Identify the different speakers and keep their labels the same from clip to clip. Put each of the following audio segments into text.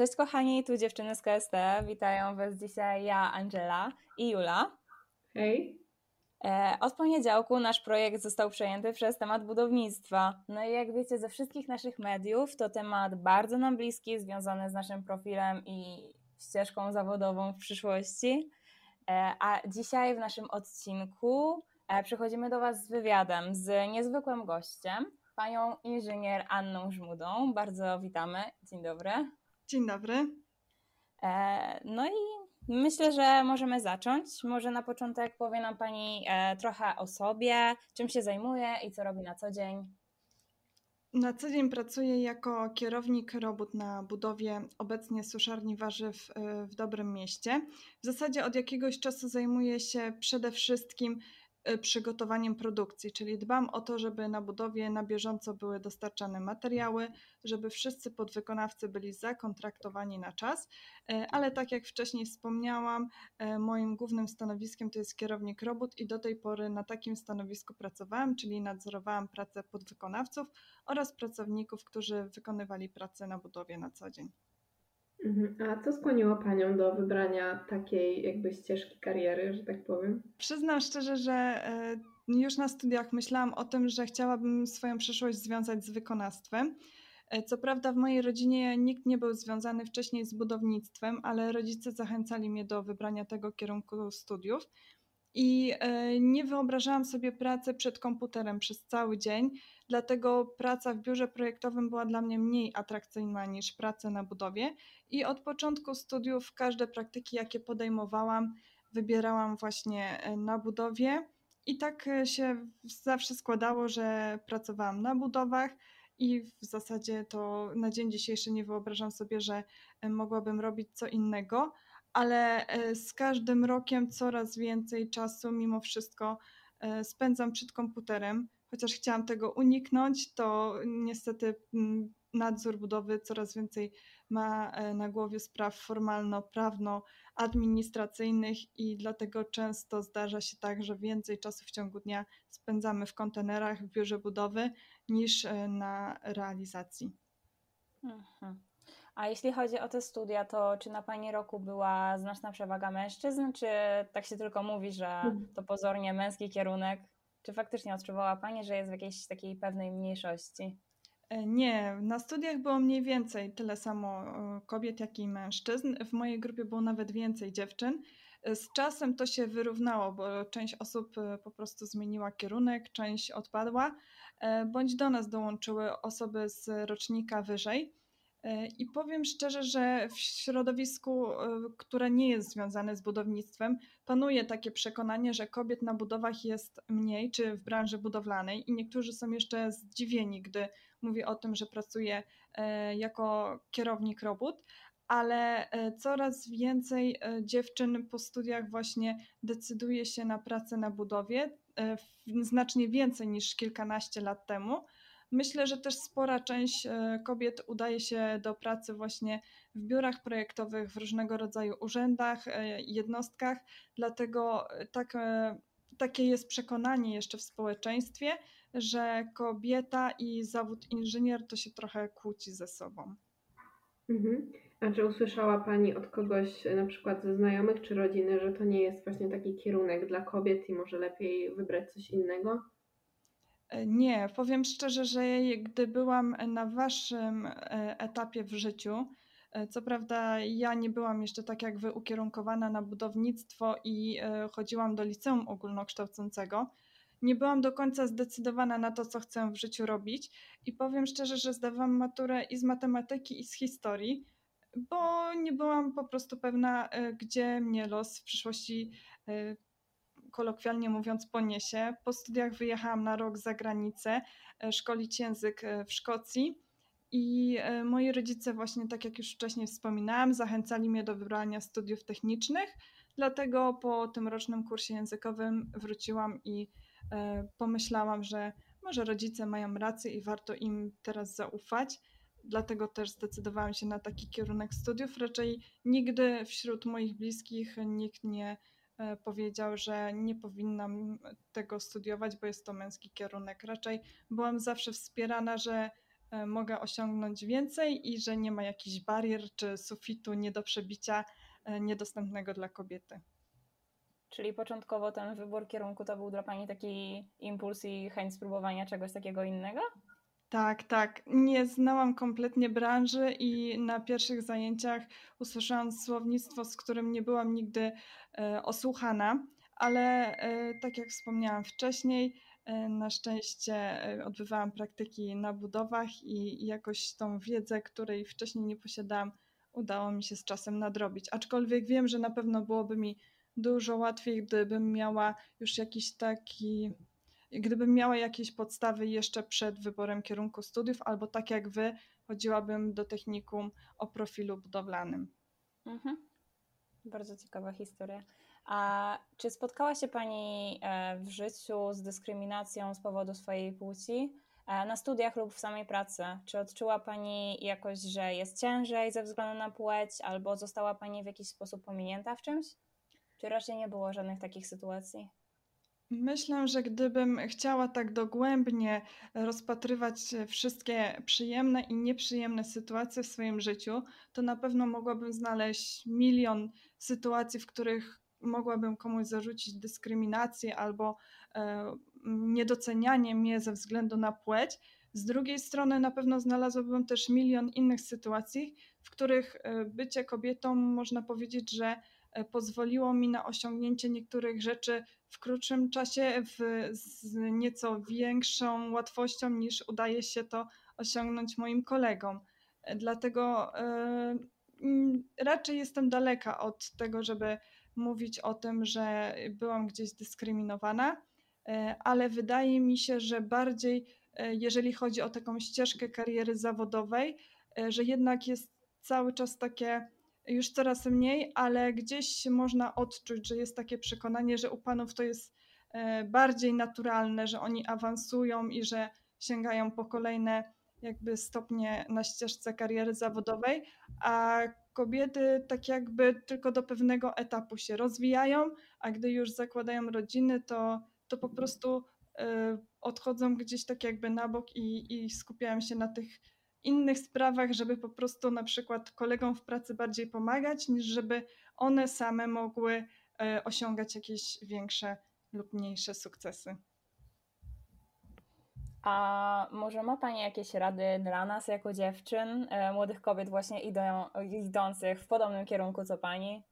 Speaker 1: Cześć kochani, tu dziewczyny z KST. Witają Was dzisiaj ja, Angela i Jula.
Speaker 2: Hej.
Speaker 1: E, od poniedziałku nasz projekt został przejęty przez temat budownictwa. No i jak wiecie ze wszystkich naszych mediów, to temat bardzo nam bliski, związany z naszym profilem i ścieżką zawodową w przyszłości. E, a dzisiaj w naszym odcinku e, przychodzimy do Was z wywiadem z niezwykłym gościem, panią inżynier Anną Żmudą. Bardzo witamy. Dzień dobry.
Speaker 3: Dzień dobry.
Speaker 1: No i myślę, że możemy zacząć. Może na początek powie nam Pani trochę o sobie, czym się zajmuje i co robi na co dzień.
Speaker 3: Na co dzień pracuję jako kierownik robót na budowie obecnie suszarni warzyw w Dobrym Mieście. W zasadzie od jakiegoś czasu zajmuję się przede wszystkim przygotowaniem produkcji, czyli dbam o to, żeby na budowie na bieżąco były dostarczane materiały, żeby wszyscy podwykonawcy byli zakontraktowani na czas, y, ale tak jak wcześniej wspomniałam, y, moim głównym stanowiskiem to jest kierownik robót i do tej pory na takim stanowisku pracowałam, czyli nadzorowałam pracę podwykonawców oraz pracowników, którzy wykonywali pracę na budowie na co dzień.
Speaker 2: Mhm. A co skłoniło Panią do wybrania takiej jakby ścieżki kariery, że tak powiem?
Speaker 3: Przyznam szczerze, że e, już na studiach myślałam o tym, że chciałabym swoją przyszłość związać z wykonawstwem. E, co prawda w mojej rodzinie nikt nie był związany wcześniej z budownictwem, ale rodzice zachęcali mnie do wybrania tego kierunku studiów. I e, nie wyobrażałam sobie pracy przed komputerem przez cały dzień, dlatego praca w biurze projektowym była dla mnie mniej atrakcyjna niż praca na budowie. I od początku studiów każde praktyki, jakie podejmowałam, wybierałam właśnie e, na budowie. I tak e, się zawsze składało, że pracowałam na budowach i w zasadzie to na dzień dzisiejszy nie wyobrażam sobie, że mogłabym robić co innego ale e, z każdym rokiem coraz więcej czasu mimo wszystko e, spędzam przed komputerem. Chociaż chciałam tego uniknąć, to niestety mm, nadzór budowy coraz więcej ma e, na głowie spraw formalno-prawno-administracyjnych i dlatego często zdarza się tak, że więcej czasu w ciągu dnia spędzamy w kontenerach w biurze budowy niż na realizacji.
Speaker 1: Mhm. A jeśli chodzi o te studia, to czy na Pani roku była znaczna przewaga mężczyzn, czy tak się tylko mówi, że mhm. to pozornie męski kierunek? Czy faktycznie odczuwała Pani, że jest w jakiejś takiej pewnej mniejszości?
Speaker 3: E, nie, na studiach było mniej więcej tyle samo e, kobiet, jak i mężczyzn. W mojej grupie było nawet więcej dziewczyn. E, z czasem to się wyrównało, bo część osób po prostu zmieniła kierunek, część odpadła, bądź do nas dołączyły osoby z rocznika wyżej. E, I powiem szczerze, że w środowisku, e, które nie jest związane z budownictwem, panuje takie przekonanie, że kobiet na budowach jest mniej, czy w branży budowlanej, i niektórzy są jeszcze zdziwieni, gdy mówię o tym, że pracuję e, jako kierownik robót, ale coraz więcej dziewczyn po studiach właśnie decyduje się na pracę na budowie, znacznie więcej niż kilkanaście lat temu. Myślę, że też spora część e, kobiet udaje się do pracy właśnie w biurach projektowych, w różnego rodzaju urzędach, e, jednostkach, dlatego e, tak, takie jest przekonanie jeszcze w społeczeństwie, że kobieta i zawód inżynier to się trochę kłóci ze sobą.
Speaker 2: Mhm. A czy usłyszała Pani od kogoś, na przykład ze znajomych czy rodziny, że to nie jest właśnie taki kierunek dla kobiet i może lepiej wybrać coś innego?
Speaker 3: Nie, powiem szczerze, że gdy byłam na waszym e, etapie w życiu, e, co prawda ja nie byłam jeszcze tak jak wy ukierunkowana na budownictwo i e, chodziłam do liceum ogólnokształcącego, nie byłam do końca zdecydowana na to, co chcę w życiu robić i powiem szczerze, że zdawałam maturę i z matematyki i z historii, bo nie byłam po prostu pewna, gdzie mnie los w przyszłości kolokwialnie mówiąc, poniesie. Po studiach wyjechałam na rok za granicę e, szkolić język e, w Szkocji. I e, moi rodzice, właśnie tak jak już wcześniej wspominałam, zachęcali mnie do wybrania studiów technicznych. Dlatego po tym rocznym kursie językowym wróciłam i pomyślałam, że może rodzice mają rację i warto im teraz zaufać. Dlatego też zdecydowałam się na taki kierunek studiów. Raczej nigdy wśród moich bliskich nikt nie powiedział, że nie powinnam tego studiować, bo jest to męski kierunek. Raczej byłam zawsze wspierana, że e, mogę osiągnąć więcej i że nie ma jakichś barier czy sufitu nie do przebicia e, niedostępnego dla kobiety.
Speaker 1: Czyli początkowo ten wybór kierunku to był dla Pani taki impuls i chęć spróbowania czegoś takiego innego?
Speaker 3: Tak, tak. Nie znałam kompletnie branży i na pierwszych zajęciach usłyszałam słownictwo, z którym nie byłam nigdy e, osłuchana, ale e, tak jak wspomniałam wcześniej, e, na szczęście e, odbywałam praktyki na budowach i jakoś tą wiedzę, której wcześniej nie posiadałam, udało mi się z czasem nadrobić. Aczkolwiek wiem, że na pewno byłoby mi dużo łatwiej, gdybym miała już jakiś taki gdybym miała jakieś podstawy jeszcze przed wyborem kierunku studiów, albo tak jak wy, chodziłabym do technikum o profilu budowlanym.
Speaker 1: Mhm. Bardzo ciekawa historia. A czy spotkała się Pani e, w życiu z dyskryminacją z powodu swojej płci? E, na studiach lub w samej pracy? Czy odczuła Pani jakoś, że jest ciężej ze względu na płeć, albo została Pani w jakiś sposób pominięta w czymś? Czy raczej nie było żadnych takich sytuacji?
Speaker 3: Myślę, że gdybym chciała tak dogłębnie rozpatrywać wszystkie przyjemne i nieprzyjemne sytuacje w swoim życiu, to na pewno mogłabym znaleźć milion sytuacji, w których mogłabym komuś zarzucić dyskryminację albo e, niedocenianie mnie ze względu na płeć. Z drugiej strony, na pewno znalazłabym też milion innych sytuacji, w których e, bycie kobietą można powiedzieć, że E, pozwoliło mi na osiągnięcie niektórych rzeczy w krótszym czasie, w, z nieco większą łatwością niż udaje się to osiągnąć moim kolegom. E, dlatego y, raczej jestem daleka od tego, żeby mówić o tym, że byłam gdzieś dyskryminowana, ale wydaje mi się, że bardziej, jeżeli chodzi o taką ścieżkę kariery zawodowej, że jednak jest cały czas takie już coraz mniej, ale gdzieś można odczuć, że jest takie przekonanie, że u panów to jest e, bardziej naturalne, że oni awansują i że sięgają po kolejne jakby stopnie na ścieżce kariery zawodowej, a kobiety tak jakby tylko do pewnego etapu się rozwijają, a gdy już zakładają rodziny, to, to po prostu y, odchodzą gdzieś tak jakby na bok i, i skupiają się na tych innych sprawach, żeby po prostu na przykład kolegom w pracy bardziej pomagać, niż żeby one same mogły e, osiągać jakieś większe lub mniejsze sukcesy.
Speaker 1: A może ma Pani jakieś rady dla nas jako dziewczyn, e, młodych kobiet właśnie idą, idących w podobnym kierunku co Pani?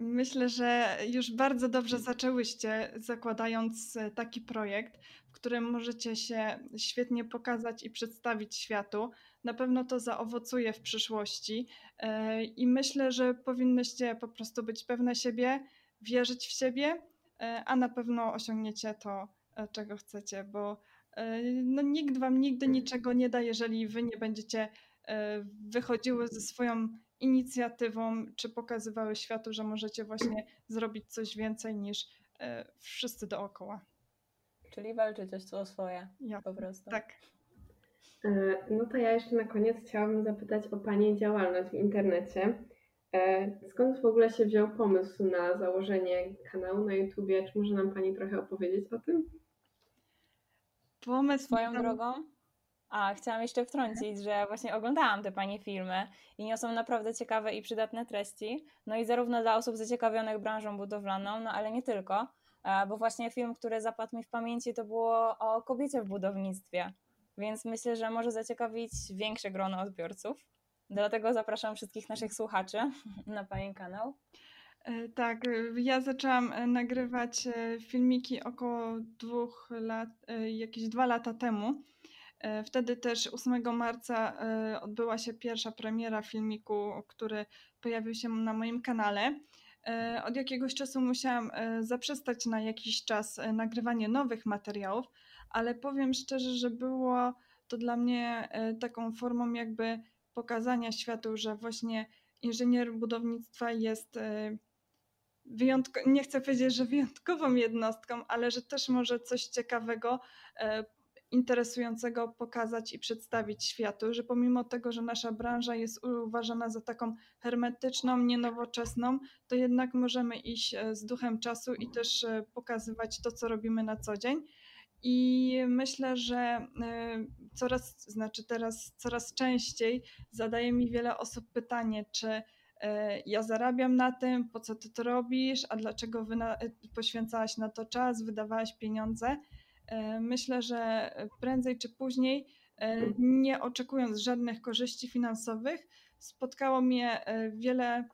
Speaker 3: Myślę, że już bardzo dobrze zaczęłyście, zakładając e, taki projekt, w którym możecie się świetnie pokazać i przedstawić światu. Na pewno to zaowocuje w przyszłości e, i myślę, że powinnyście po prostu być pewne siebie, wierzyć w siebie, e, a na pewno osiągniecie to, czego chcecie, bo no, nikt wam nigdy niczego nie da, jeżeli wy nie będziecie wychodziły ze swoją inicjatywą, czy pokazywały światu, że możecie właśnie zrobić coś więcej niż e, wszyscy dookoła.
Speaker 1: Czyli walczyć o swoje ja, po prostu.
Speaker 3: Tak.
Speaker 2: E, no to ja jeszcze na koniec chciałabym zapytać o Pani działalność w internecie. E, skąd w ogóle się wziął pomysł na założenie kanału na YouTubie? Czy może nam Pani trochę opowiedzieć o tym?
Speaker 1: Pomysł swoją drogą a chciałam jeszcze wtrącić, że właśnie oglądałam te Pani filmy i niosą naprawdę ciekawe i przydatne treści. No i zarówno dla osób zaciekawionych branżą budowlaną, no ale nie tylko, e, bo właśnie film, który zapadł mi w pamięci, to było o kobiecie w budownictwie. Więc myślę, że może zaciekawić większe grono odbiorców. Dlatego zapraszam wszystkich naszych słuchaczy na Pani kanał.
Speaker 3: E, tak, ja zaczęłam e, nagrywać filmiki około dwóch lat, jakieś dwa lata temu. E, wtedy też 8 marca e, odbyła się pierwsza premiera filmiku, który pojawił się na moim kanale. E, od jakiegoś czasu musiałam zaprzestać na jakiś czas nagrywanie nowych materiałów, ale powiem szczerze, że było to dla mnie taką formą jakby pokazania światu, że właśnie inżynier budownictwa jest wyjątko, nie chcę powiedzieć, że wyjątkową jednostką, ale że też może coś ciekawego interesującego pokazać i przedstawić światu, że pomimo tego, że nasza branża jest uważana za taką hermetyczną, nienowoczesną, to jednak możemy iść e, z duchem czasu i też e, pokazywać to, co robimy na co dzień. I myślę, że coraz, znaczy teraz coraz częściej zadaje mi wiele osób pytanie, czy ja zarabiam na tym, po co ty to robisz, a dlaczego poświęcałaś na to czas, wydawałaś pieniądze. Myślę, że prędzej czy później, nie oczekując żadnych korzyści finansowych, spotkało mnie wiele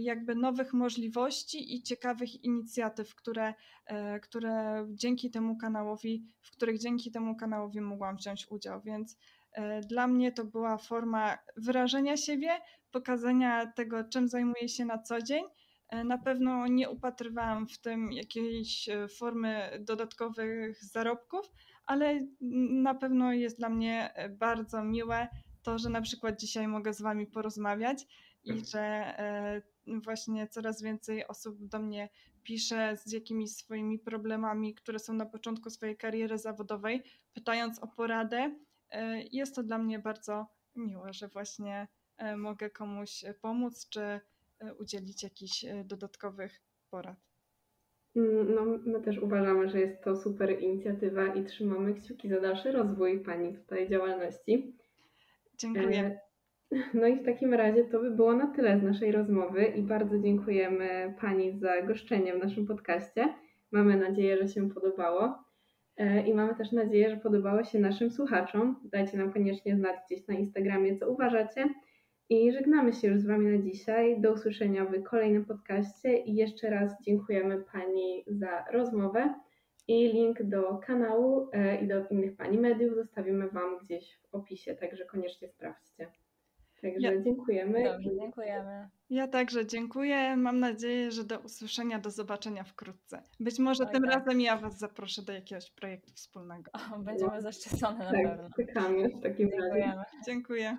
Speaker 3: jakby nowych możliwości i ciekawych inicjatyw, które, e, które dzięki temu kanałowi, w których dzięki temu kanałowi mogłam wziąć udział. Więc e, dla mnie to była forma wyrażenia siebie, pokazania tego, czym zajmuję się na co dzień. E, na pewno nie upatrywałam w tym jakiejś formy dodatkowych zarobków, ale na pewno jest dla mnie bardzo miłe to, że na przykład dzisiaj mogę z Wami porozmawiać i że e, właśnie coraz więcej osób do mnie pisze z jakimiś swoimi problemami, które są na początku swojej kariery zawodowej, pytając o poradę. E, jest to dla mnie bardzo miłe, że właśnie e, mogę komuś pomóc czy udzielić jakichś dodatkowych porad.
Speaker 2: Mm, no, my też uważamy, że jest to super inicjatywa i trzymamy kciuki za dalszy rozwój Pani tutaj działalności.
Speaker 3: Dziękuję.
Speaker 2: No i w takim razie to by było na tyle z naszej rozmowy i bardzo dziękujemy Pani za goszczenie w naszym podcaście. Mamy nadzieję, że się podobało e, i mamy też nadzieję, że podobało się naszym słuchaczom. Dajcie nam koniecznie znać gdzieś na Instagramie, co uważacie. I żegnamy się już z Wami na dzisiaj. Do usłyszenia w kolejnym podcaście i jeszcze raz dziękujemy Pani za rozmowę. I link do kanału e, i do innych Pani mediów zostawimy Wam gdzieś w opisie, także koniecznie sprawdźcie. Także ja, dziękujemy.
Speaker 1: Dobrze, dziękujemy.
Speaker 3: Ja także dziękuję. Mam nadzieję, że do usłyszenia, do zobaczenia wkrótce. Być może Oj, tym tak. razem ja Was zaproszę do jakiegoś projektu wspólnego.
Speaker 1: O, będziemy no. zaszczycone na
Speaker 2: tak,
Speaker 1: pewno.
Speaker 2: Czekamy w takim
Speaker 3: razie. Dziękuję.